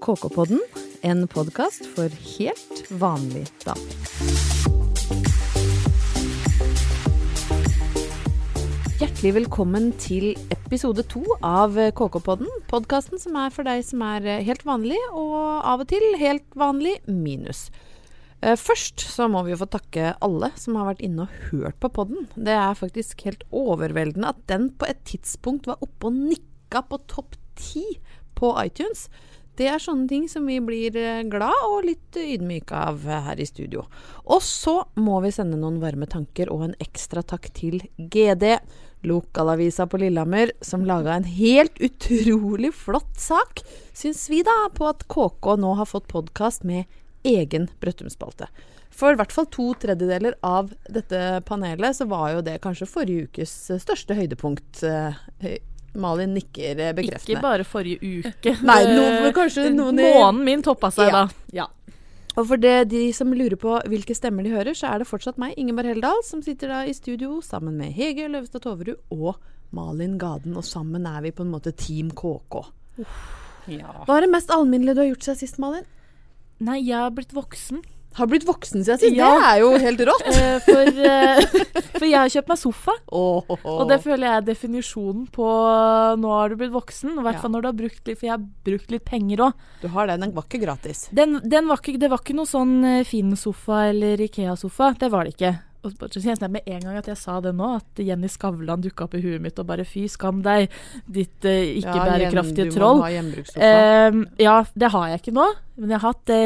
KK-podden, en podkast for helt vanlig damer. Hjertelig velkommen til episode to av KK-podden. Podkasten som er for deg som er helt vanlig, og av og til helt vanlig minus. Eh, Først så må vi jo få takke alle som har vært inne og hørt på podden. Det er faktisk helt overveldende at den på et tidspunkt var oppe og nikka på topp ti på iTunes. Det er sånne ting som vi blir eh, glad og litt ydmyke av eh, her i studio. Og så må vi sende noen varme tanker og en ekstra takk til GD, lokalavisa på Lillehammer, som laga en helt utrolig flott sak, syns vi da, på at KK nå har fått podkast med egen Brøttum-spalte. For i hvert fall to tredjedeler av dette panelet, så var jo det kanskje forrige ukes største høydepunkt. Eh, Malin nikker eh, bekreftende. Ikke bare forrige uke. Nei, noen, kanskje noen i Månen min toppa seg Ja. da. Ja. Og for det, de som lurer på hvilke stemmer de hører, så er det fortsatt meg, Ingeborg Heldal, som sitter da i studio sammen med Hege Løvstad Toverud og Malin Gaden. Og sammen er vi på en måte Team KK. Hva er det mest alminnelige du har gjort siden sist, Malin? Nei, jeg har blitt voksen. Har blitt voksen siden sist? Ja. Det er jo helt rått. Eh, for, eh, for jeg har kjøpt meg sofa. Åh, Og det føler jeg er definisjonen på nå har du blitt voksen. I hvert Ja. når du har brukt litt, for jeg har brukt litt penger òg. Du har den, den var ikke gratis. Den, den var ikke, det var ikke noe sånn eh, fin sofa eller Ikea-sofa. Det var det ikke. Og så kjennes det med en gang at jeg sa det nå, at Jenny Skavlan dukka opp i huet mitt og bare fy skam deg, ditt eh, ikke bærekraftige du troll. Ehm, ja, det har jeg ikke nå. Men jeg har hatt det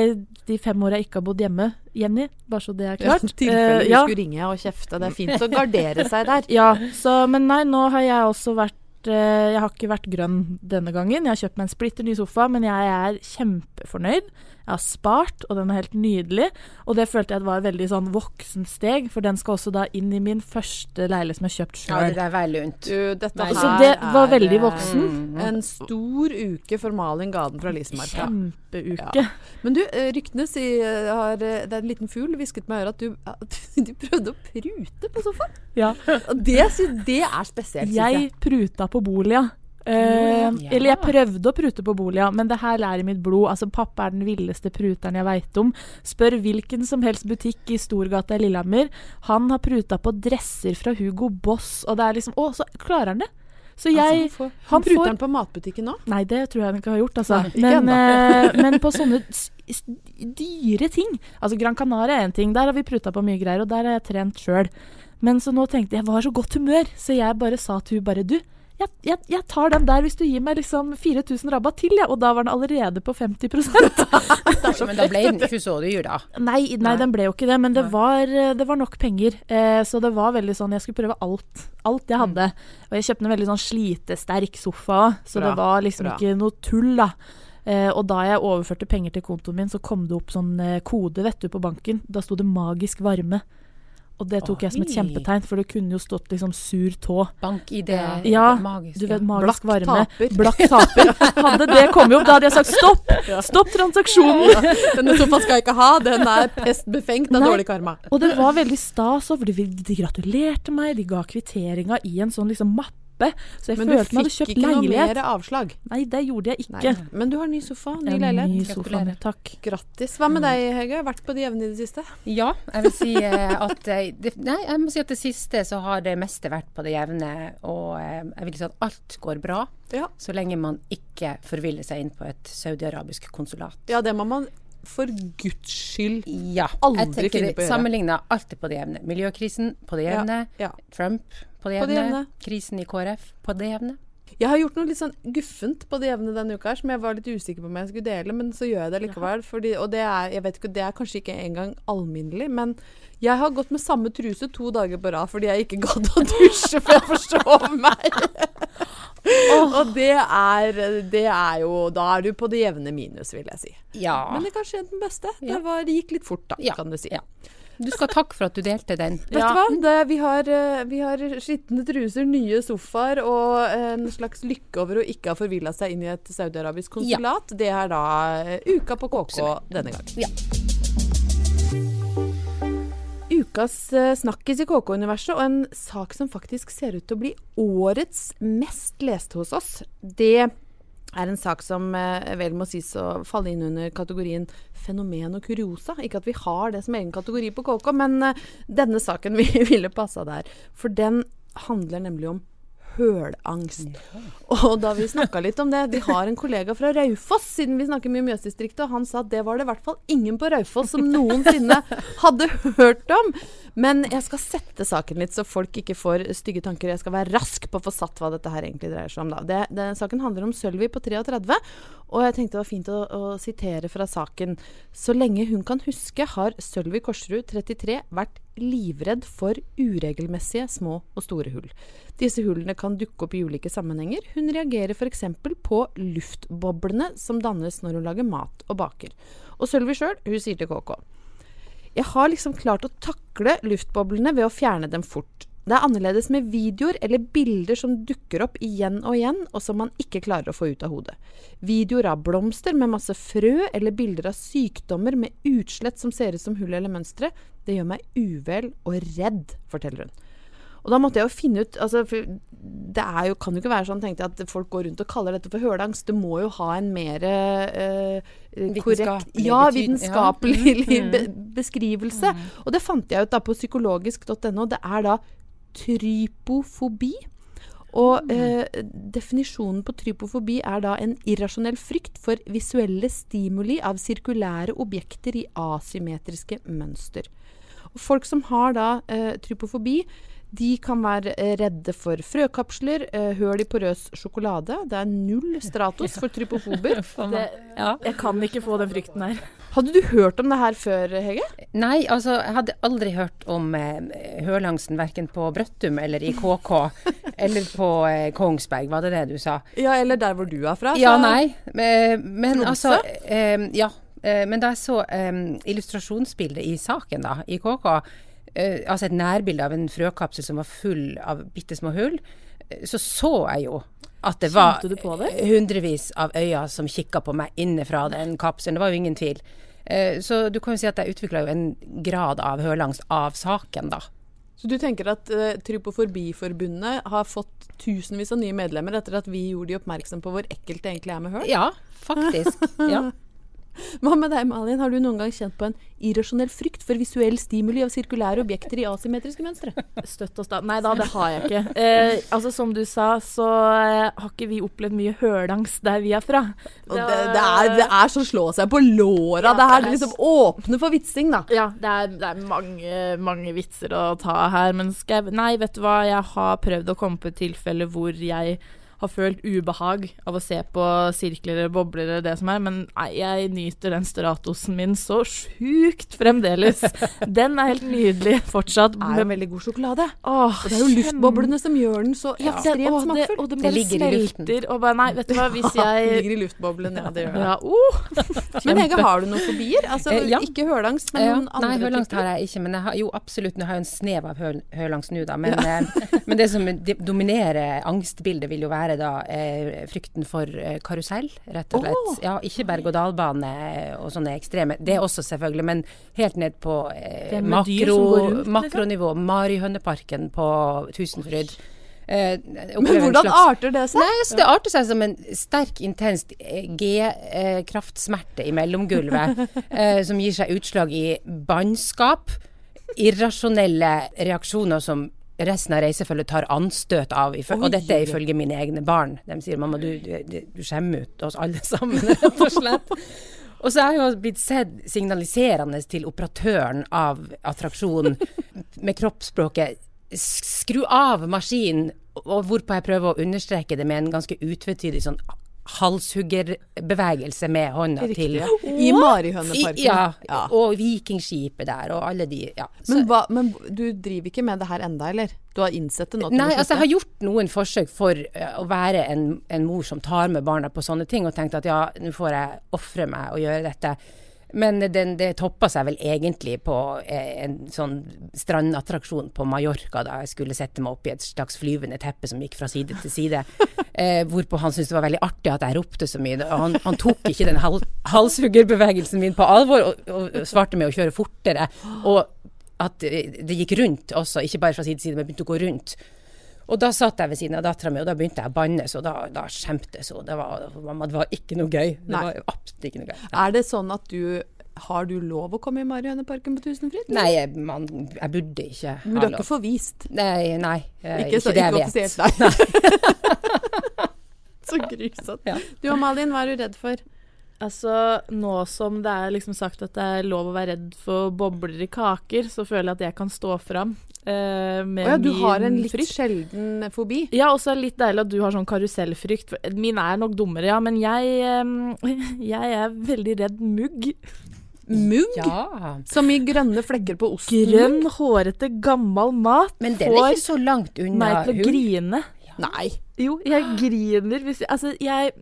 de fem åra jeg ikke har bodd hjemme. Jenny, bare så det er klart. I tilfelle Eh, du ja, skulle ringe og kjefte. Det er fint å gardere seg der. ja, så, men nei, nå har jeg også vært eh, Jeg har ikke vært grønn denne gangen. Jeg har kjøpt meg en splitter ny sofa, men jeg er kjempefornøyd. Jeg har spart, og den er helt nydelig. Og det følte jeg var et veldig sånn voksensteg, for den skal også da inn i min første leilighet som jeg har kjøpt Ja, det er veldig lunt. Du, dette her så det var veldig eh, voksen. En stor uke for Malin Gaden fra Lisemarka. Kjempeuke. Men du, eh, ryktene sier har, eh, Det er en liten fugl hvisket meg i øret at du, du prøvde å prute på sofaen. Ja. Og det, det er spesielt, syns jeg. Jeg pruta på bolia. Eh, Ja. Eller jeg prøvde å prute på bolia, men det her er i mitt blod. Altså, Pappa er den villeste pruteren jeg veit om. Spør hvilken som helst butikk i Storgata i Lillehammer. Han har pruta på dresser fra Hugo Boss, og det er liksom Å, så klarer han det! Så jeg altså, han får, han han pruter får- på matbutikken nå. Nei, det tror jeg han ikke har gjort, altså. Nei, men, eh, men på sånne dyre ting Altså Gran Canaria er én ting, der har vi pruta på mye greier, og der har jeg trent sjøl. Men så nå tenkte jeg, jeg var så godt humør, så jeg bare sa til hun bare Du, jeg, jeg, jeg tar den der hvis du gir meg liksom 4000 rabatt til, ja. Og da var den allerede på 50 Men da ble den ikke så dyr, da. Nei, nei, Nei. den ble jo ikke det, men det var, det var nok penger. Eh, så det var veldig sånn Jeg skulle prøve alt. Alt jeg hadde. Og jeg kjøpte en veldig sånn slitesterk sofa òg, så Bra, det var liksom bra. ikke noe tull, da. Eh, og da jeg overførte penger til kontoen min, så kom det opp sånn eh, kode vet du, på banken. Da sto det 'magisk varme'. Og det tok jeg som et kjempetegn, for det kunne jo stått liksom 'sur tå'. Bank i det Ja, magiske. Du vet, magisk Blakk varme. taper. Blakk taper. Hadde det kommet opp, da hadde jeg sagt stopp! Stopp transaksjonen! Denne sofaen skal jeg ikke ha. Den er pest befengt av Nei. dårlig karma. Og det var veldig stas, for de gratulerte meg, de ga kvitteringa i en sånn liksom mappe. Så jeg Men du følte meg hadde fikk ikke noe mer avslag. Nei, det gjorde jeg Nei. ikke. Men du har ny sofa, ny En leilighet. ny sofa, takk. Grattis. Hva med deg, Hege? Vært på det jevne i det siste? Ja, jeg vil si eh, at eh, det, Nei, jeg må si at det siste så har det meste vært på det jevne. Og eh, jeg vil si at alt går bra, Ja. så lenge man ikke forviller seg inn på et saudiarabisk konsulat. Ja, det må man for guds skyld Ja. Aldri finne på å gjøre. Sammenligna alltid på det jevne. Miljøkrisen på det jevne. Ja. Trump på det jevne. Krisen i KrF på det jevne. Jeg har gjort noe litt sånn guffent på det jevne denne uka her, som jeg var litt usikker på om jeg skulle dele, men så gjør jeg det likevel. Fordi, og det er, ikke, det er kanskje ikke engang alminnelig, men jeg har gått med samme truse to dager på rad fordi jeg ikke gadd å dusje før jeg forstår meg. Og det er, det er jo Da er du på det jevne minus, vil jeg si. Ja. Men det er kanskje den beste. Det, var, det gikk litt fort, da, Ja, kan du si. ja. Du skal takke for at du delte den. Vet du hva? Det, vi, har, eh, vi har skitne truser, nye sofaer og en slags lykke over å ikke ha forvilla seg inn i et saudiarabisk konsulat. Det er da eh, uka på KK denne gang. Ja. Ukas eh, snakkis i KK-universet, og en sak som faktisk ser ut til å bli årets mest leste hos oss, det er en sak som eh, vel må sies å falle inn under kategorien fenomen og kuriosa. Ikke at vi har det som egen kategori på KK, men eh, denne saken vi ville passa der. For den handler nemlig om hølangst. Og da vi snakka litt om det Vi har en kollega fra Raufoss, siden vi snakker mye Mjøsdistriktet, og han sa at det var det i hvert fall ingen på Raufoss som noensinne hadde hørt om. Men jeg skal sette saken litt, så folk ikke får stygge tanker. Jeg skal være rask på å få satt hva dette her egentlig dreier seg om. Da. Det, det, saken handler om Sølvi på 33, og jeg tenkte det var fint å, å sitere fra saken. Så lenge hun kan huske, har Sølvi Korsrud, 33, vært livredd for uregelmessige små og store hull. Disse hullene kan dukke opp i ulike sammenhenger. Hun reagerer f.eks. på luftboblene som dannes når hun lager mat og baker. Og Sølvi sjøl, hun sier til KK Jeg har liksom klart å takle luftboblene ved å fjerne dem fort. Det er annerledes med videoer eller bilder som dukker opp igjen og igjen, og som man ikke klarer å få ut av hodet. Videoer av blomster med masse frø, eller bilder av sykdommer med utslett som ser ut som hull eller mønstre, det gjør meg uvel og redd, forteller hun. Og da måtte jeg jo finne ut altså, Det jo, kan jo ikke være sånn tenkte jeg, at folk går rundt og kaller dette for hølangst. Det må jo ha en mer eh, korrekt Ja, vitenskapelig ja. mm. beskrivelse. Mm. Og det fant jeg ut da på psykologisk.no. Det er da trypofobi. Og mm. eh, definisjonen på trypofobi er da en irrasjonell frykt for visuelle stimuli av sirkulære objekter i asymmetriske mønster. Og folk som har da eh, trypofobi, de kan være eh, redde for frøkapsler, uh, høl i porøs sjokolade. Det er null stratos for trypofober. Det, ja. Jeg kan ikke få den frykten her. Hadde du hørt om det her før, Hege? Nei, altså jeg hadde aldri hørt om eh, hølangsten verken på Brøttum eller i KK. eller på eh, Kongsberg, var det det du sa? Ja, eller der hvor du er fra. Ja, nei. Men, men altså eh, Ja. Eh, men da jeg så eh, illustrasjonsbildet i saken, da, i KK, eh, altså et nærbilde av en frøkapsel som var full av bitte små hull, så så jeg jo at det var hundrevis av øyne som kikka på meg innenfra den kapselen. Det var jo ingen tvil. Eh, så du kan jo si at jeg utvikla jo en grad av hørlangst av saken, da. Så du tenker at uh, Trypoforbiforbundet har fått tusenvis av nye medlemmer etter at vi gjorde de oppmerksom på hvor ekkelt det egentlig er med høl? Ja, faktisk. ja. Hva med deg, Malin? Har du noen gang kjent på en irrasjonell frykt for visuell stimuli av sirkulære objekter i asymmetriske mønstre? Støtt og stadig. Nei da, det har jeg ikke. Eh, altså Som du sa, så eh, har ikke vi opplevd mye hølangst der vi er fra. Det, det, det, er, det er så slå seg på låra. Ja, det er liksom åpne for vitsing, da. Ja, det er, det er mange, mange vitser å ta her. Men skal jeg Nei, vet du hva. Jeg har prøvd å komme på et tilfelle hvor jeg har følt ubehag av å se på sirkler eller bobler eller det som er, men nei, jeg nyter den Stratosen min så sjukt fremdeles. Den er helt nydelig fortsatt. Det er jo veldig god sjokolade. Åh, og det er jo luftboblene som gjør den så ja, ekstremt smakfull. Og bare ligger smelter. Og bare, nei, vet du hva, hvis jeg Det ligger i luftboblen, ja, det gjør det. Ja, oh. men Hege, har du noen fobier? Altså, eh, ja. Ikke hørlangs, men ja. noen andre Nei, hørlangs har jeg ikke, men jeg har jo absolutt Nå har jeg en snev av hørlangs nå, da. Men, eh, men det som dominerer angstbildet, vil jo være være da eh, frykten for eh, karusell, rett og slett. Oh. Ja, ikke berg-og-dal-bane og sånne ekstreme. Det er også, selvfølgelig, men helt ned på eh, makro, rundt, makronivå. Liksom? Marihøneparken på Tusenfryd. Eh, Men hvordan arter det seg? Nei, altså, det arter seg som en sterk, intens eh, G-kraftsmerte i mellomgulvet, eh, som gir seg utslag i bannskap, irrasjonelle reaksjoner som resten av reisefølget tar anstøt av. Og dette er ifølge mine egne barn. De sier 'mamma, du, du, du skjemmer ut oss alle sammen', rett og slett. Og så er jeg jo blitt sett signaliserende til operatøren av attraksjonen med kroppsspråket 'skru av maskinen', og hvorpå jeg prøver å understreke det med en ganske utvetydig sånn halshuggerbevegelse med hånda Riktig. til I Marihøneparken. Ja, ja, og Vikingskipet der, og alle de ja. Men, hva, men, du driver ikke med det her enda, eller? Du har innsett det nå? Nei, altså jeg har gjort noen forsøk for uh, å være en, en, mor som tar med barna på sånne ting, og tenkt at ja, nå får jeg ofre meg og gjøre dette. Men den, det toppa seg vel egentlig på eh, en sånn strandattraksjon på Mallorca, da jeg skulle sette meg opp i et slags flyvende teppe som gikk fra side til side. Eh, hvorpå han syntes det var veldig artig at jeg ropte så mye. Han, han tok ikke den hal halshuggerbevegelsen min på alvor, og, og, svarte med å kjøre fortere. Og at det gikk rundt også, ikke bare fra side til side, men begynte å gå rundt. Og da satt jeg ved siden av dattera mi, og da begynte jeg å banne, så da, da skjemtes hun. Det var, mamma, det var ikke noe gøy. Det Nei. var absolutt ikke noe gøy. Er det sånn at du Har du lov å komme i Marihøneparken på Tusenfryd? Nei, jeg, man, jeg burde ikke Men du er ikke forvist? Nei, nei. jeg, Ikke, så, det jeg ikke vet. nei. så grusomt. Ja. Du og Malin, hva er du redd for? Altså, nå som det er liksom sagt at det er lov å være redd for bobler i kaker, så føler jeg at jeg kan stå fram Uh, med Å ja, du har en litt frykt. sjelden fobi. Ja, og så er det litt deilig at du har sånn karusellfrykt. Min er nok dummere, ja, men jeg, eh, jeg er veldig redd mugg. Mugg? Ja. Som i grønne flekker på osten? Grønn, hårete, gammel mat Men den er ikke så langt unna meg til å grine. grine. Nei. Jo, jeg griner hvis jeg Altså, jeg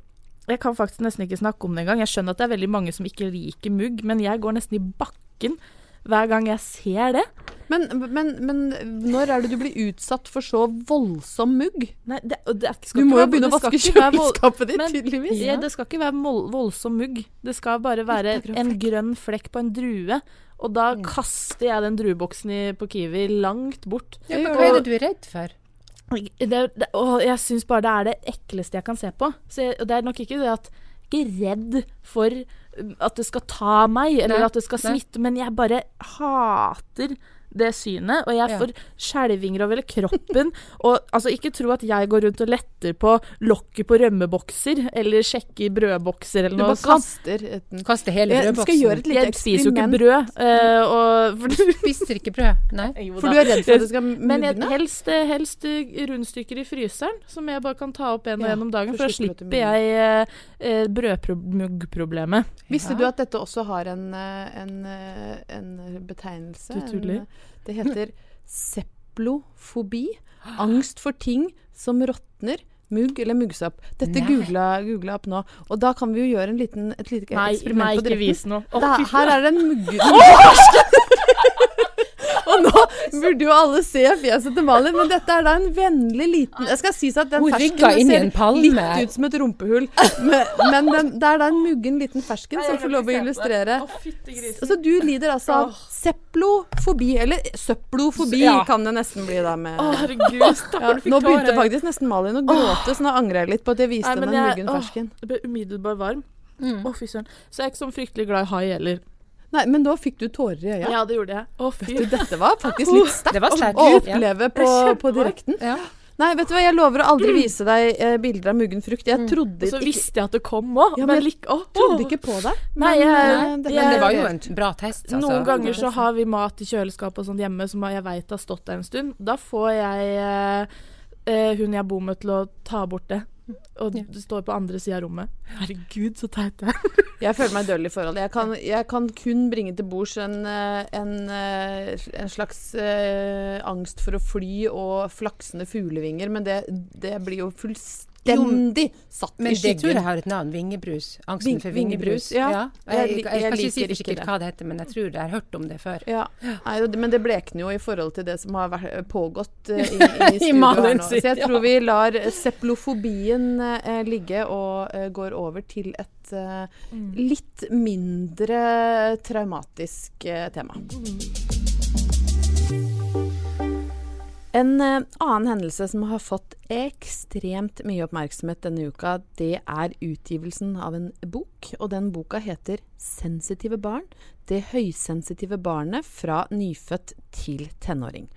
jeg kan faktisk nesten ikke snakke om det engang. Jeg skjønner at det er veldig mange som ikke liker mugg, men jeg går nesten i bakken hver gang jeg ser det. Men, men, men når er det du blir utsatt for så voldsom mugg? Nei, det, det Du må jo begynne å vaske kjøleskapet ditt, tydeligvis. Ja, det skal ikke være voldsom mugg. Det skal bare være en grønn flekk på en drue. Og da Mm. kaster jeg den drueboksen på Kiwi langt bort. Ja, hva er det du er redd for? Det, det, og jeg syns bare det er det ekleste jeg kan se på. Så jeg, og det er nok ikke det at jeg er ikke redd for um, at det skal ta meg, eller Nei, at det skal nei. smitte, men jeg bare hater det synet, og jeg Ja. får skjelvinger over hele kroppen. og altså, ikke tro at jeg går rundt og letter på lokket på rømmebokser, eller sjekker brødbokser, eller Du noe bare sånt. kaster et kaster hele Jeg skal gjøre brødboksen? et lite Jeg spiser jo ikke brød. eh, og, for, Spiser ikke brød? Nei. For du er redd for at det skal Men jeg, helst, helst eh, rundstykker i fryseren, som jeg bare kan ta opp en og Ja, en om dagen. for da slipper du jeg eh, eh, brødmuggproblemet. Visste Ja. du at dette også har en, eh, en, eh, en betegnelse? Du tuller. Det heter seplofobi. Angst for ting som råtner. Mugg eller muggsopp. Dette Nei. googla jeg opp nå. Og da kan vi jo gjøre en liten, et lite Nei, eksperiment nei, på ikke direkten. vis noe. Her er det en mugge... Og nå burde jo alle se fjeset til Malin, men dette er da en vennlig liten Jeg skal sies at den fersken ser litt ut som et rumpehull, men, men den, det er da en muggen liten fersken Nei, som får lov å illustrere. Å. Altså, du lider altså av seplofobi, eller søpplofobi Ja. kan det nesten bli da med herregud, stakkar, du fikk Nå begynte faktisk nesten Malin å gråte, så nå angrer jeg litt på at jeg viste Nei, henne den muggen fersken. Jeg ble umiddelbart varm. Mm. Å, fy søren. Så jeg er ikke sånn fryktelig glad i hai heller. Nei, men da fikk du tårer i øya. Ja, det gjorde jeg. Å, fy. Du, dette var faktisk litt sterkt Det å oppleve på, Det på direkten. Ja. Nei, vet du hva, jeg lover å aldri vise deg eh, bilder av muggen frukt. Jeg trodde, Og så visste jeg at det kom òg. Ja, men jeg like, oh, trodde ikke på deg. Nei, men, jeg- eh, dette- Men det var jo en bra test, altså. Noen ganger så har vi mat i kjøleskapet og sånt hjemme som jeg veit har stått der en stund. Da får jeg eh, eh, hun jeg bor med til å ta bort det. Og Ja. står på andre sida av rommet. Herregud, så teit det er. Jeg føler meg døll i forhold. Jeg kan, jeg kan kun bringe til bords en, eh, en, eh, en slags eh, angst for å fly og flaksende fuglevinger, men det, det blir jo fullstendig satt Men i det tror jeg skyggen. har et navn. Vingebrus. Angsten Ving- for vingebrus. Ja. ja. Jeg, Jeg jeg, jeg, kan ikke si for ikke sikkert det. hva det heter, men jeg tror jeg har hørt om det før. Ja. Nei, men det blekner jo i forhold til det som har vært, pågått eh, i, i studio nå. sitt, Så jeg tror vi lar seplofobien eh, ligge og eh, går over til et eh, litt mindre traumatisk tema. tema. En eh, annen hendelse som har fått ekstremt mye oppmerksomhet denne uka, det er utgivelsen av en bok. Og den boka heter 'Sensitive barn'. Det høysensitive barnet fra nyfødt til tenåring.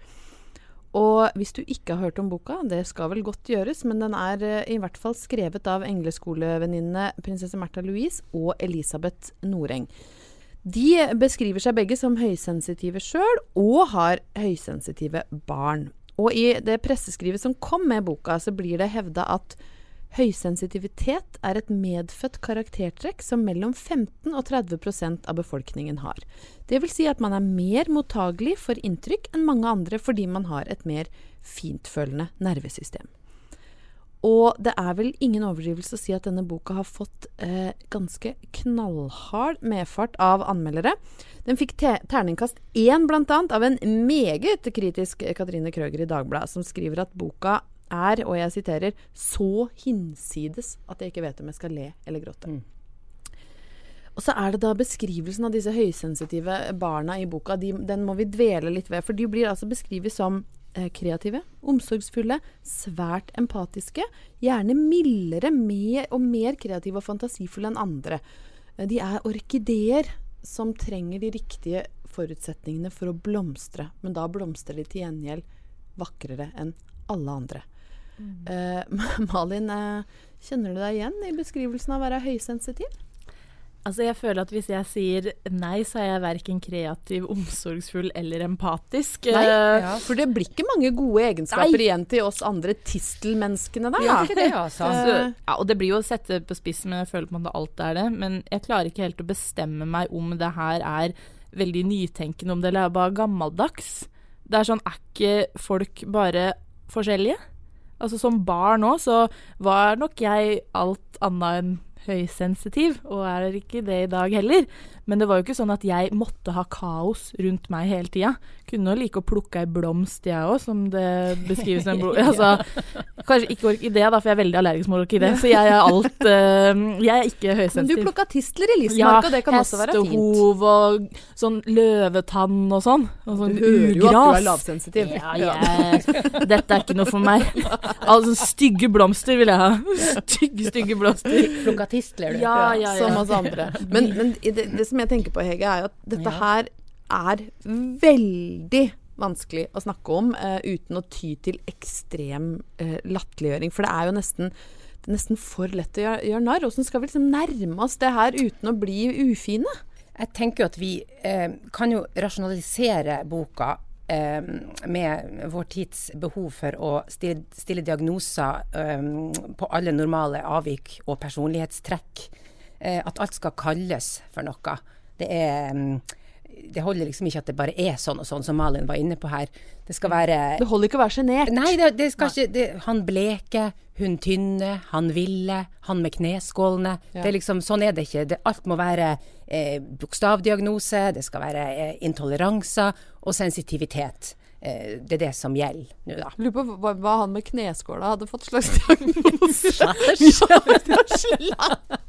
Og hvis du ikke har hørt om boka, det skal vel godt gjøres, men den er eh, i hvert fall skrevet av engleskolevenninnene prinsesse Märtha Louise og Elisabeth Noreng. De beskriver seg begge som høysensitive sjøl, og har høysensitive barn. Og i det presseskrivet som kom med boka, så blir det hevda at høysensitivitet er et medfødt karaktertrekk som mellom 15 og 30% av befolkningen har. Det vil si at man er mer mottagelig for inntrykk enn mange andre fordi man har et mer fintfølende nervesystem. Og det er vel ingen overdrivelse å si at denne boka har fått eh, ganske knallhard medfart av anmeldere. Den fikk te terningkast én bl.a. av en meget kritisk Katrine Krøger i Dagbladet, som skriver at boka er, og jeg siterer, så hinsides at jeg ikke vet om jeg skal le eller gråte. Mm. Og så er det da beskrivelsen av disse høysensitive barna i boka. De, den må vi dvele litt ved. For de blir altså beskrevet som kreative, omsorgsfulle, svært empatiske, gjerne mildere mer og mer kreative og fantasifulle enn andre. Eh, De er orkideer som trenger de riktige forutsetningene for å blomstre, men da blomstrer de til gjengjeld vakrere enn alle andre. Eh, Malin, uh, kjenner du deg igjen i beskrivelsen av å være høysensitiv? Altså, jeg føler at hvis jeg sier nei, så er jeg verken kreativ, omsorgsfull eller empatisk. Nei, Eh, Ja. For det blir ikke mange gode egenskaper Nei. igjen til oss andre tistelmenneskene der. Ja, da. ikke det, altså. Så, ja, og det blir jo å sette på spissen, men jeg føler på at alt er det. Men jeg klarer ikke helt å bestemme meg om det her er veldig nytenkende, om det er bare gammeldags. Det er sånn, er ikke folk bare forskjellige? Altså Som barn òg, så var nok jeg alt annet enn høysensitiv, og er ikke det i dag heller. Men det var jo ikke sånn at jeg måtte ha kaos rundt meg hele tida. Kunne jo like å plukke ei blomst, jeg òg, som det beskrives en blomst. Altså, kanskje ikke orkidé, da, for jeg er veldig allergisk mot orkidé. Så jeg er alt uh, Jeg er ikke høysensitiv. Men du plukka tistler i Lismark, og det kan også være fint. hestehov og sånn løvetann og sånn. Og sånn Du hører jo at du er lavsensitiv. Ja, jeg, dette er ikke noe for meg. Altså, stygge blomster vil jeg ha. Stygge, stygge blomster. Plukka tistler, du. Ja, ja, ja. Som oss andre. Men, men det, det som jeg tenker på, Hege, er jo at dette Ja. her er veldig vanskelig å snakke om uh, uten å ty til ekstrem uh, latterliggjøring. For det er jo nesten, det er nesten for lett å gjøre, gjøre narr. Åssen skal vi liksom nærme oss det her uten å bli ufine? Jeg tenker jo at vi eh, kan jo rasjonalisere boka med vår tids behov for å stille, stille diagnoser eh, på alle normale avvik og personlighetstrekk. Eh, at alt skal kalles for noe. Det er mm, det holder liksom ikke at det bare er sånn og sånn, som Malin var inne på her. Det skal være Det holder ikke å være sjenert. Nei, det, det skal ikke det, Han bleke, hun tynne, han ville, han med kneskålene. Ja. Det er liksom, sånn er det ikke. Det, alt må være eh, bokstavdiagnose, det skal være eh, intoleranser og sensitivitet. Eh, det er det som gjelder nå, da. Lurer på hva, hva han med kneskåla hadde fått slags diagnose.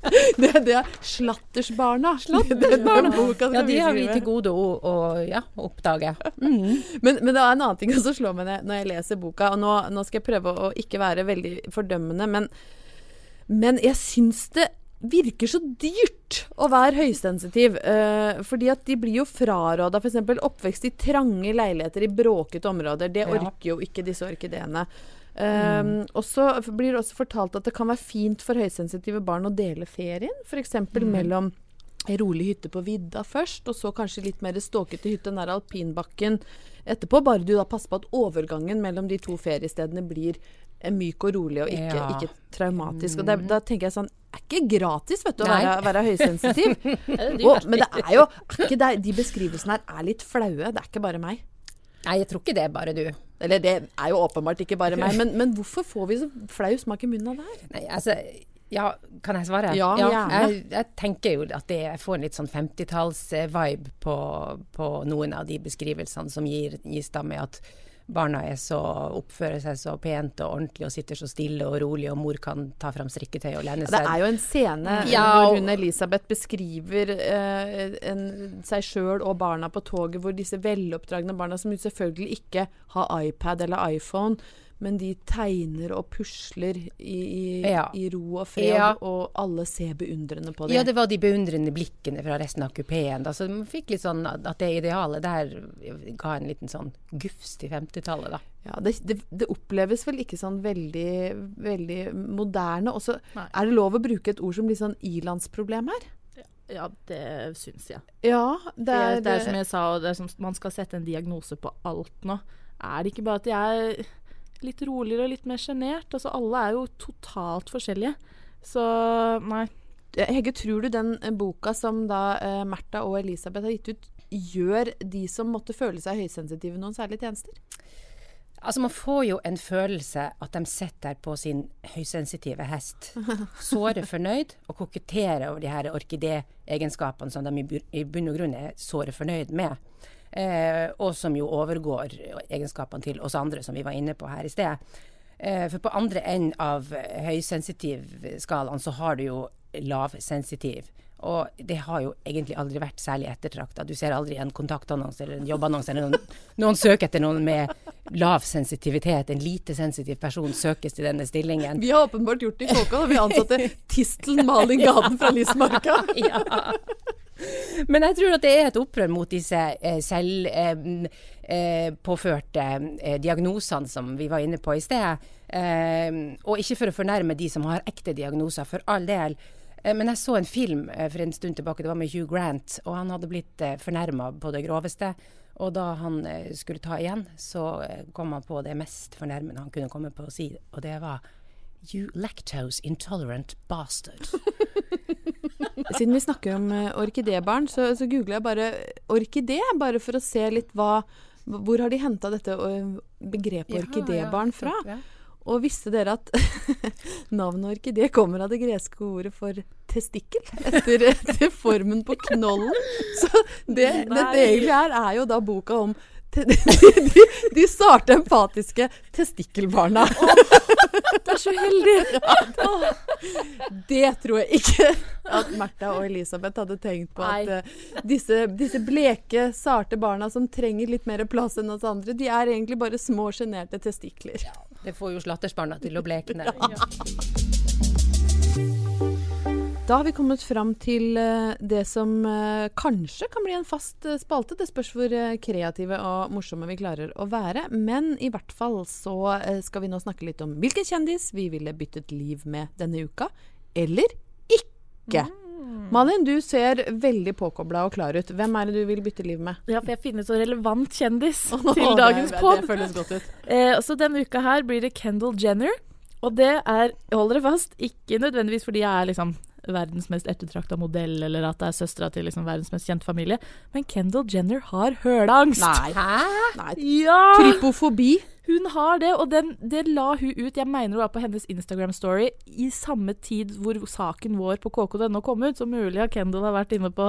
det, det er Slattersbarna. Det, det, den boka skal Ja, de har vi til gode å, å ja, oppdage. Mm. Men, men det er en annen ting som slår meg når jeg leser boka, og nå, nå skal jeg prøve å ikke være veldig fordømmende, men, men jeg syns det virker så dyrt å være høysensitiv. eh, fordi at de blir jo fraråda f.eks. oppvekst i trange leiligheter i bråkete områder. Det. Mm. orker jo ikke disse orkideene. Um, og så blir det også fortalt at det kan være fint for høysensitive barn å dele ferien. F.eks. Mm. mellom rolig hytte på vidda først, og så kanskje litt mer ståkete hytte nær alpinbakken etterpå. Bare du da passer på at overgangen mellom de to feriestedene blir eh, myk og rolig og ikke, Ja. ikke traumatisk. Og da, da tenker jeg sånn Er ikke gratis, vet du, å være, være høysensitiv. og, men det er jo er ikke det, De beskrivelsene her er litt flaue. Det er ikke bare meg. Nei, jeg tror ikke det er bare du. Eller det er jo åpenbart ikke bare meg, men, men hvorfor får vi så flau smak i munnen av det her? Nei, altså ja, kan jeg svare? Ja, ja. Jeg, jeg tenker jo at det, jeg får en litt sånn 50-talls-vibe på, på noen av de beskrivelsene som gir, gis da med at barna er så, oppfører seg så pent og ordentlig og sitter så stille og rolig, og mor kan ta fram strikketøy og lene seg. Det er jo en scene Ja, hvor hun Elisabeth beskriver eh, en, seg sjøl og barna på toget, hvor disse veloppdragne barna, som selvfølgelig ikke har iPad eller iPhone, men de tegner og pusler i, i, Ja. i ro og fred, Ja. og alle ser beundrende på det. Ja, det var de beundrende blikkene fra resten av kupeen. da, Så man fikk litt sånn at det idealet der ga en liten sånn gufs til 50-tallet, da. Ja, det, det, det oppleves vel ikke sånn veldig, veldig moderne. Og så er det lov å bruke et ord som blir sånn ilandsproblem her. Ja, det syns jeg. Ja, det er, det er som jeg sa, og det er som man skal sette en diagnose på alt nå. Er det ikke bare at jeg litt roligere og litt mer sjenert? Altså, alle er jo totalt forskjellige. Så nei. Hegge, tror du den eh, boka som da eh, Märtha og Elisabeth har gitt ut, gjør de som måtte føle seg høysensitive, noen særlige tjenester? Altså, man får jo en følelse at de sitter på sin høysensitive hest, såre fornøyd, og koketterer over de her orkidé-egenskapene som de i bunn og grunn er såre fornøyd med. Eh, og som jo overgår egenskapene til oss andre, som vi var inne på her i sted. Eh, for på andre enden av høysensitiv-skalaen så har du jo lavsensitiv. Og det har jo egentlig aldri vært særlig ettertrakta. Du ser aldri en kontaktannonse eller en jobbannonse eller noen, noen søker etter noen med lav sensitivitet, en lite sensitiv person, søkes til denne stillingen. Vi har åpenbart gjort det i Kåka da vi ansatte Tistel Malin Gaden fra Lismarka. ja. Men jeg tror at det er et opprør mot disse eh, selvpåførte eh, eh, diagnosene som vi var inne på i sted. Eh, og ikke for å fornærme de som har ekte diagnoser, for all del. Eh, Men jeg så en film eh, for en stund tilbake, det var med Hugh Grant, og han hadde blitt eh, fornærma på det groveste. Og da han eh, skulle ta igjen, så eh, kom han på det mest fornærmende han kunne komme på å si, og det var You lactose intolerant bastard. Siden vi snakker om orkidebarn, orkidébarn, så, så googler jeg bare orkidé, bare for å se litt hva Hvor har de henta dette eh, begrepet orkidébarn fra? Og visste dere at navnet orkidé kommer av det greske ordet for testikkel? Etter, etter formen på knollen. Så det dette egentlig er, er jo da boka om de, de, de sarte empatiske testikkelbarna. Det er så heldig! Det tror jeg ikke at Märtha og Elisabeth hadde tenkt på. At Nei. eh, disse, disse bleke, sarte barna som trenger litt mer plass enn oss andre, de er egentlig bare små, sjenerte testikler. Det får jo slattersbarna til å blekne. Da har vi kommet fram til eh, det som eh, kanskje kan bli en fast eh, spalte. Det spørs hvor kreative og morsomme vi klarer å være. Men i hvert fall så skal vi nå snakke litt om hvilken kjendis vi ville byttet liv med denne uka. Eller ikke. Malin, du ser veldig påkobla og klar ut. Hvem er det du vil bytte liv med? Ja, for jeg finner så relevant kjendis til dagens dagens det. Det føles godt ut. Eh, så denne uka her blir det Kendal Jenner. Og det er, hold dere fast, ikke nødvendigvis fordi jeg er liksom verdens mest ettertrakta modell, eller at det er søstera til liksom verdens mest kjente familie, men Kendal Jenner har høleangst. Nei. Hæ? Nei. Ja! Trypofobi. Hun har det, og den, det la hun ut Jeg mener hun var på hennes Instagram-story i samme tid hvor saken vår på KK.no kom ut. Så mulig at Kendal har vært inne på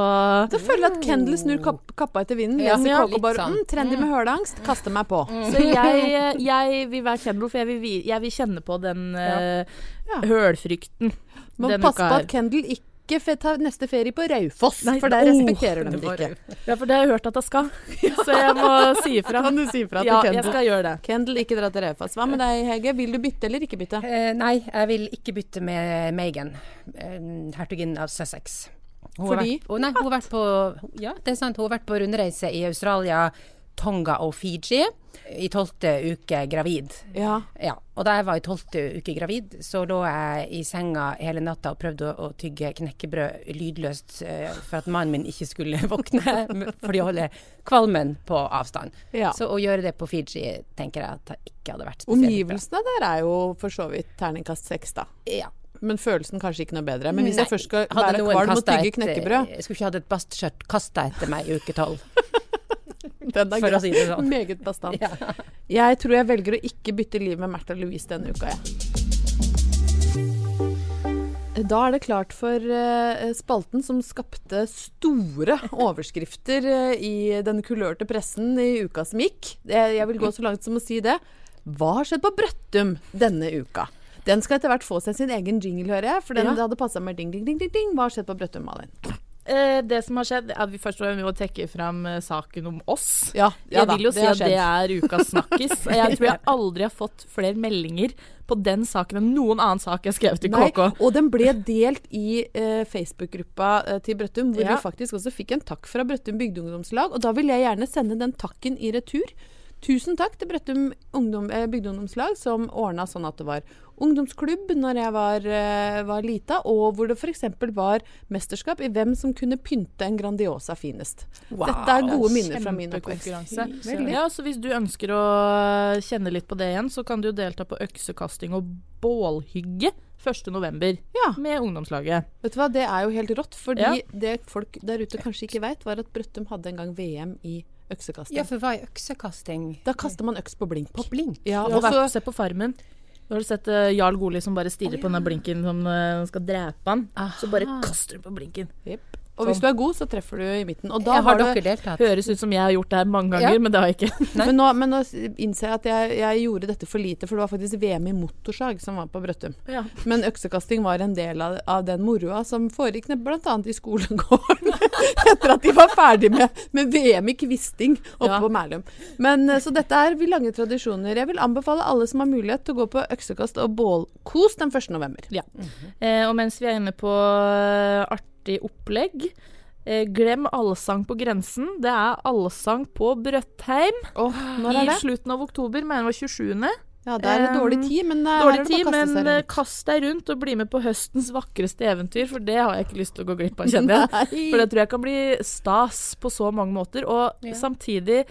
Så føler jeg at Kendal snur kapp, kappa etter vinden. Ja, Leser ja, KK bare sånn. mm, 'Trendy med høleangst'. Kaster meg på. Så jeg, jeg vil være Kendal, for jeg vil, jeg vil kjenne på den ja. Ja. hølfrykten Man passer på at Kendal ikke fe- ta neste ferie på Raufoss, for der respekterer de det ikke. Ja, for det har jeg hørt at jeg skal. Så jeg må si ifra. Kan du si ifra til Ja, jeg skal gjøre det. Kendal, ikke dra til Raufoss. Hva med deg, Hege? Vil du bytte eller ikke bytte? Eh, nei, jeg vil ikke bytte med Megan, eh, hertuginnen av Sussex. Hun har Fordi? vært, oh, nei, hun har vært på Ja, det er sant. Hun har vært på rundreise i Australia, Tonga og Fiji i tolvte uke gravid. Ja. Ja, og da jeg var i tolvte uke gravid, så lå jeg i senga hele natta og prøvde å, å tygge knekkebrød lydløst uh, for at mannen min ikke skulle våkne, fordi å holde kvalmen på avstand. ja. Så å gjøre det på Fiji tenker jeg at det ikke hadde vært spesielt bra. Omgivelsene der er jo for så vidt terningkast seks, da. Ja. Men følelsen kanskje ikke noe bedre. Men hvis Nei, jeg først skal være kvalm og tygge et, knekkebrød Jeg skulle ikke hatt et bastskjørt kasta etter meg i uke tolv. Den er For å si det sånn. Meget bastant. Ja. Jeg tror jeg velger å ikke bytte liv med Märtha Louise denne uka, jeg. Da er det klart for eh, spalten som skapte store overskrifter eh, i den kulørte pressen i uka som gikk. Jeg, jeg vil gå så langt som å si det. Hva har skjedd på Brøttum denne uka? Den skal etter hvert få seg sin egen jingle, hører jeg. For den Ja. hadde passa med ding, ding, ding, ding, ding. Hva har skjedd på Brøttum, Malin? Eh, det som har skjedd, er at vi først må vi trekke fram eh, saken om oss. Ja, ja jeg vil jo da, si at det er ukas snakkis. Jeg tror jeg aldri har fått flere meldinger på den saken enn noen annen sak jeg har skrevet i Nei, KK. og den ble delt i eh, Facebook-gruppa til Brøttum, hvor Ja. vi faktisk også fikk en takk fra Brøttum bygdeungdomslag. Og da vil jeg gjerne sende den takken i retur. Tusen takk til Brøttum ungdom, eh, bygdeungdomslag, som ordna sånn at det var ungdomsklubb når jeg var, eh, var lita, og hvor det f.eks. var mesterskap i hvem som kunne pynte en Grandiosa finest. Dette er gode minner fra min oppvekst. Ja, så hvis du ønsker å kjenne litt på det igjen, så kan du jo delta på øksekasting og bålhygge 1.11. Ja. med ungdomslaget. Vet du hva, det er jo helt rått, fordi Ja. det folk der ute kanskje ikke veit, var at Brøttum hadde en gang VM i øksekasting. ja, for hva er øksekasting? Da kaster man øks på blink. På blink? Ja, og så- se på Farmen. Da har du sett uh, Jarl Goli som bare stirrer på den blinken som uh, skal drepe han. Så bare kaster du på blinken. Jepp. Og hvis du er god, så treffer du i midten. Og da har, har dere deltatt? Høres ut som jeg har gjort det her mange ganger, Ja. men det har jeg ikke. Men nå, men nå innser jeg at jeg, jeg gjorde dette for lite, for det var faktisk VM i motorsag som var på Brøttum. Ja. Men øksekasting var en del av, av den moroa som foregikk bl.a. i skolegården. Etter at de var ferdig med, med VM i kvisting oppe Ja. på Mælum. Men eh, Så dette er vi lange tradisjoner. Jeg vil anbefale alle som har mulighet til å gå på øksekast og bålkos den 1. november. Ja. Eh, og mens vi er inne på eh, artig opplegg eh, Glem allsang på grensen. Det er allsang på Brøttheim oh, når er i det? slutten av oktober, mener det var 27. Ja, det er Um, dårlig tid, men eh, Dårlig er det bare tid, å kaste men seg eh, rundt. kast deg rundt og bli med på høstens vakreste eventyr, for det har jeg ikke lyst til å gå glipp av, kjenner jeg. For det tror jeg kan bli stas på så mange måter, og Ja. samtidig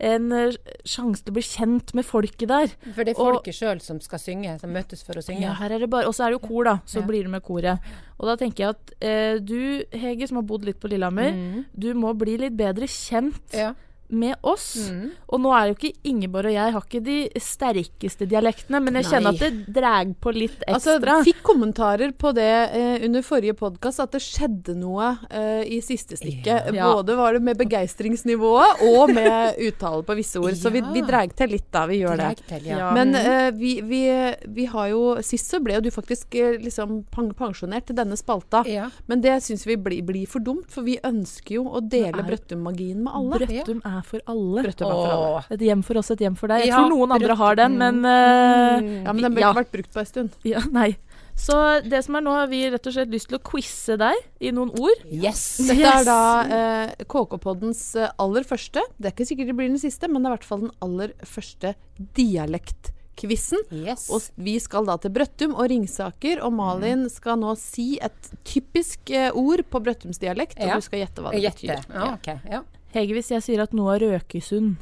en eh, sjanse til å bli kjent med folket der. For det er folket sjøl som skal synge, som møtes for å synge. Ja, her er det bare Og så er det jo kor, da. Så Ja. blir det med koret. Og da tenker jeg at eh, du, Hege, som har bodd litt på Lillehammer, Mm. du må bli litt bedre kjent Ja. Med oss. Mm. Og nå er jo ikke Ingeborg og jeg har ikke de sterkeste dialektene, men jeg kjenner Nei. at det drar på litt Altså, ekstra. fikk kommentarer på det eh, under forrige podkast, at det skjedde noe eh, i siste stikket. Ja. Både var det med begeistringsnivået og med uttale på visse ord. Så vi, Ja. vi drar til litt da, vi gjør det. Til, ja. Ja. Men eh, vi, vi, vi har jo Sist så ble jo du faktisk eh, liksom pensjonert til denne spalta. ja. Men det syns vi blir, blir for dumt, for vi ønsker jo å dele Brøttum-magien med alle. Brøttum er for alle. Er for alle. Et hjem for oss, et hjem for deg. Jeg Ja, tror noen andre har den, men eh, Mm. Ja, men den ble Ja. vært brukt på en stund. ja, Nei. Så det som er nå, har vi rett og slett lyst til å quize deg i noen ord. Yes! Dette er da eh, KK-poddens eh, aller første. Det er ikke sikkert det blir den siste, men det er i hvert fall den aller første dialektquizen. yes. Og vi skal da til Brøttum og Ringsaker, og Malin skal nå si et typisk eh, ord på Brøttumsdialekt, og Ja. du skal gjette hva det Gjette. betyr. Ja, ok. Ja. Hege, hvis jeg sier at noe er Røkesund,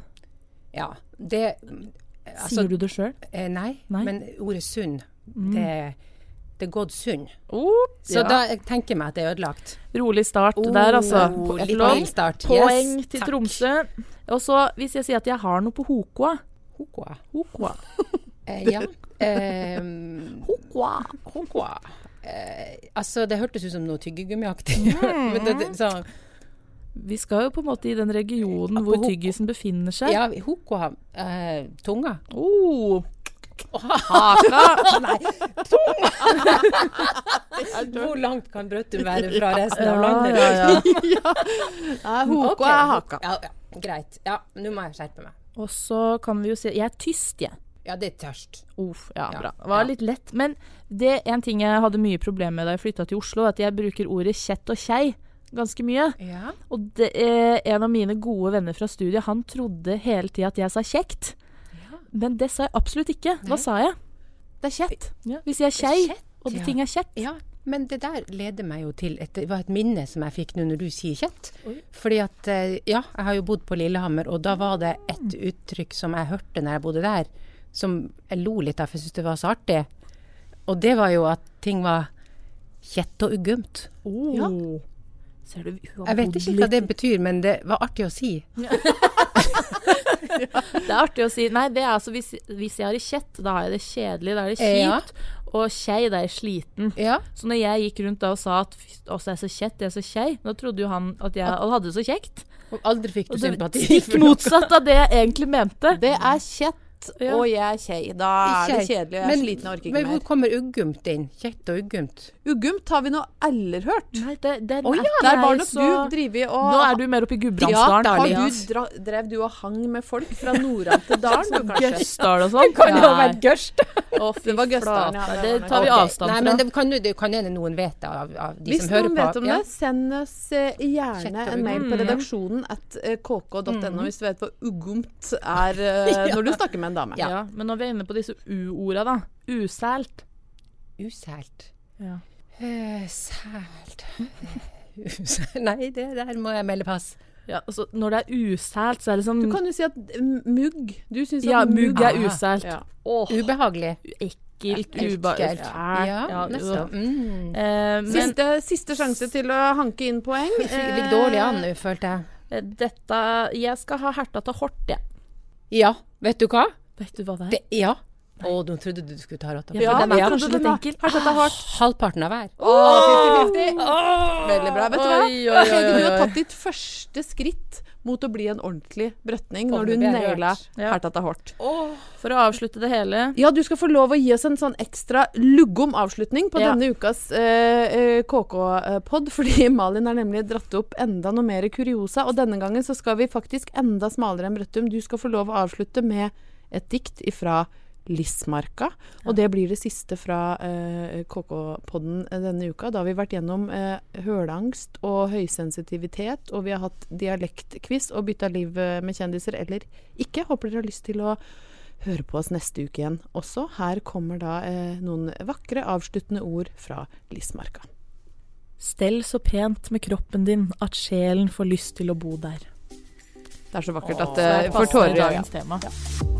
ja. Det altså, sier du det sjøl? eh, nei, Nei. men ordet sunn, det, det er gått sunn. Oh, Så ja. da jeg tenker jeg meg at det er ødelagt. Rolig start der, altså. Oh, Et flott start. Poeng Yes, til takk. Tromsø. Og så hvis jeg sier at jeg har noe på Hokoa Hokoa. Hokoa. Eh, ja. Eh, Hokoa. Hokoa. Eh, altså, det hørtes ut som noe tyggegummiaktig. Mm. Men det, det, så, Vi skal jo på en måte i den regionen hvor tyggisen befinner seg. ja, hokoa Uh, Tunga. Oh, Hvor langt kan Brøttum være fra resten av landet? ja, ja. ja. Hoko Ok, er haka. Ja, ja, greit. Ja, nå må jeg skjerpe meg. Og så kan vi jo si Jeg er tyst, jeg. Ja, det er tørst. Uff, ja, bra. Det var litt lett. Men det en ting jeg hadde mye problemer med da jeg flytta til Oslo, at jeg bruker ordet kjett og kjei ganske mye. Ja. Og det er en av mine gode venner fra studiet, han trodde hele tida at jeg sa kjekt. Men det sa jeg absolutt ikke. Hva Nei. sa jeg? Det er kjett. Ja. Vi sier kjei, og det ja. ting er kjett. Ja, men det der leder meg jo til et, var et minne som jeg fikk nå når du sier kjett. Oi. Fordi at eh, Ja, jeg har jo bodd på Lillehammer, og da var det et uttrykk som jeg hørte når jeg bodde der, som jeg lo litt av, for jeg syntes det var så artig. Og det var jo at ting var kjett og uggumt. Oh. Ja. Ser du, hun har Jeg vet ikke hva det betyr, men det var artig å si. Det er artig å si. Nei, det er altså hvis, hvis jeg har det kjett, da har jeg det kjedelig, da er det Ja. kjipt. Og kjei, da er jeg sliten. Ja. Så når jeg gikk rundt da og sa at «Fy, også er jeg så kjett, jeg er så kjei, da trodde jo han at jeg hadde det så kjekt. Og aldri fikk du sympati det sympati. stikk motsatt av det jeg egentlig mente. Det er kjett, Ja. og jeg er kjei. Da er det kjedelig, og jeg er Men- sliten og orker ikke Men hvor kommer uggumt inn? Kjett og uggumt? Uggumt har vi nå aldri hørt. Nei, det, den oh, ja, der var nok så- du drevet og Nå er du mer oppe i ja, Gudbrandsdalen. Ja, du dra, Drev du og hang med folk fra Nordland til dalen, du kanskje? Gørsdal og sånn. Kan jo ha vært gørst. Fy Det var ja, det tar vi avstand avstand Nei, fra. men det kan det kan hende noen vet det av, av de Hvis som hører på. Hvis noen vet om Ja. det, send oss eh, gjerne en mail på redaksjonen at eh, kk.no Mm. hvis du vet hva uggomt er eh, når du snakker med en dame. ja. men når vi er inne på disse u-orda, da. Usælt. Usælt. Ja. Sælt Nei, det der må jeg melde pass. Ja, altså, når det er usælt, så er det sånn Du kan jo si at mm, mugg Du syns Ja, at mugg er usælt. Ja. Oh. Ubehagelig. ekkelt, uba... Ja. Ja, nettopp. Mm. Eh, men Siste, siste sjanse til å hanke inn poeng. Det ligger dårlig an nå, følte jeg. eh, dette Jeg skal ha herta til Hort, jeg. Ja, vet du hva? Vet du hva det er? Det, ja. Å, nå trodde du du skulle ta rotta. Ja, for den er kanskje litt enkel. Har dette hardt? Halvparten av hver. Åh, 50-50. Veldig bra. Vet du hva? Oi, oi, oi, Hege, du har tatt ditt første skritt mot å bli en ordentlig brøtning når du naila. Ja. Hertata Hort. For å avslutte det hele Ja, du skal få lov å gi oss en sånn ekstra luggom avslutning på Ja. denne ukas eh, eh, KK-pod, fordi Malin har nemlig dratt opp enda noe mer kuriosa. Og denne gangen så skal vi faktisk enda smalere enn Brøttum. Du skal få lov å avslutte med et dikt ifra Lismarka. Og det blir det siste fra eh, KK-podden denne uka. Da har vi vært gjennom eh, høleangst og høysensitivitet, og vi har hatt dialektquiz og bytta liv eh, med kjendiser eller ikke. Håper dere har lyst til å høre på oss neste uke igjen også. Her kommer da eh, noen vakre avsluttende ord fra Lismarka. Stell så pent med kroppen din at sjelen får lyst til å bo der. Det er så vakkert at det det får tårer i øynene.